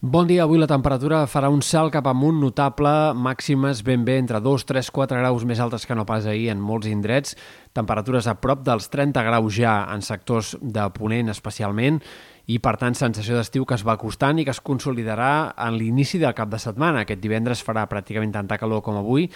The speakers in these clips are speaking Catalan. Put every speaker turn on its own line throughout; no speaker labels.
Bon dia, avui la temperatura farà un salt cap amunt notable, màximes ben bé entre 2, 3, 4 graus més altes que no pas ahir en molts indrets, temperatures a prop dels 30 graus ja en sectors de Ponent especialment, i per tant sensació d'estiu que es va acostant i que es consolidarà en l'inici del cap de setmana. Aquest divendres farà pràcticament tanta calor com avui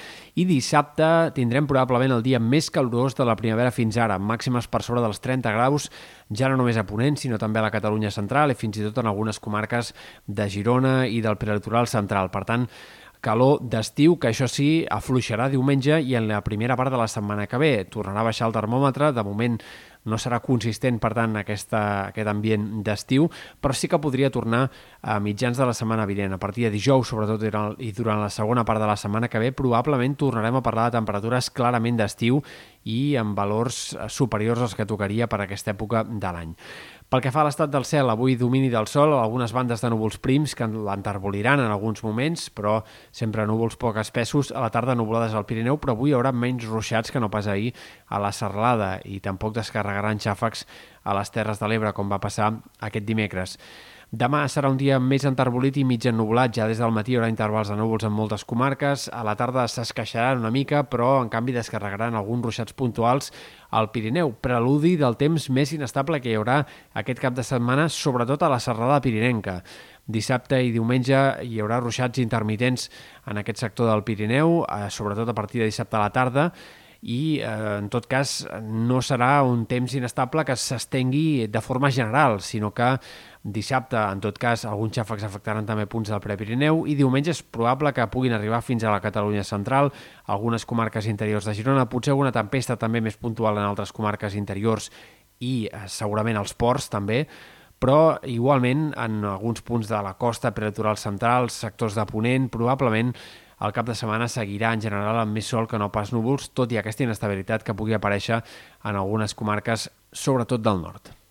i dissabte tindrem probablement el dia més calorós de la primavera fins ara, màximes per sobre dels 30 graus, ja no només a Ponent, sinó també a la Catalunya central i fins i tot en algunes comarques de Girona i del prelitoral central. Per tant, calor d'estiu, que això sí, afluixarà diumenge i en la primera part de la setmana que ve. Tornarà a baixar el termòmetre, de moment no serà consistent, per tant, aquesta, aquest ambient d'estiu, però sí que podria tornar a mitjans de la setmana vinent. A partir de dijous, sobretot, i durant la segona part de la setmana que ve, probablement tornarem a parlar de temperatures clarament d'estiu i amb valors superiors als que tocaria per aquesta època de l'any. Pel que fa a l'estat del cel, avui domini del sol, algunes bandes de núvols prims que l'enterboliran en alguns moments, però sempre núvols poc espessos, a la tarda nuvolades al Pirineu, però avui hi haurà menys ruixats que no pas ahir a la Serralada i tampoc descarregaran xàfecs a les Terres de l'Ebre, com va passar aquest dimecres. Demà serà un dia més enterbolit i mig ennublat. Ja des del matí hi haurà intervals de núvols en moltes comarques. A la tarda s'esqueixaran una mica, però en canvi descarregaran alguns ruixats puntuals al Pirineu. Preludi del temps més inestable que hi haurà aquest cap de setmana, sobretot a la serrada pirinenca. Dissabte i diumenge hi haurà ruixats intermitents en aquest sector del Pirineu, eh, sobretot a partir de dissabte a la tarda, i eh, en tot cas no serà un temps inestable que s'estengui de forma general, sinó que dissabte, en tot cas, alguns xàfecs afectaran també punts del Prepirineu i diumenge és probable que puguin arribar fins a la Catalunya central, algunes comarques interiors de Girona, potser alguna tempesta també més puntual en altres comarques interiors i eh, segurament als ports també, però igualment en alguns punts de la costa prelitoral central, sectors de Ponent, probablement el cap de setmana seguirà en general amb més sol que no pas núvols, tot i aquesta inestabilitat que pugui aparèixer en algunes comarques, sobretot del nord.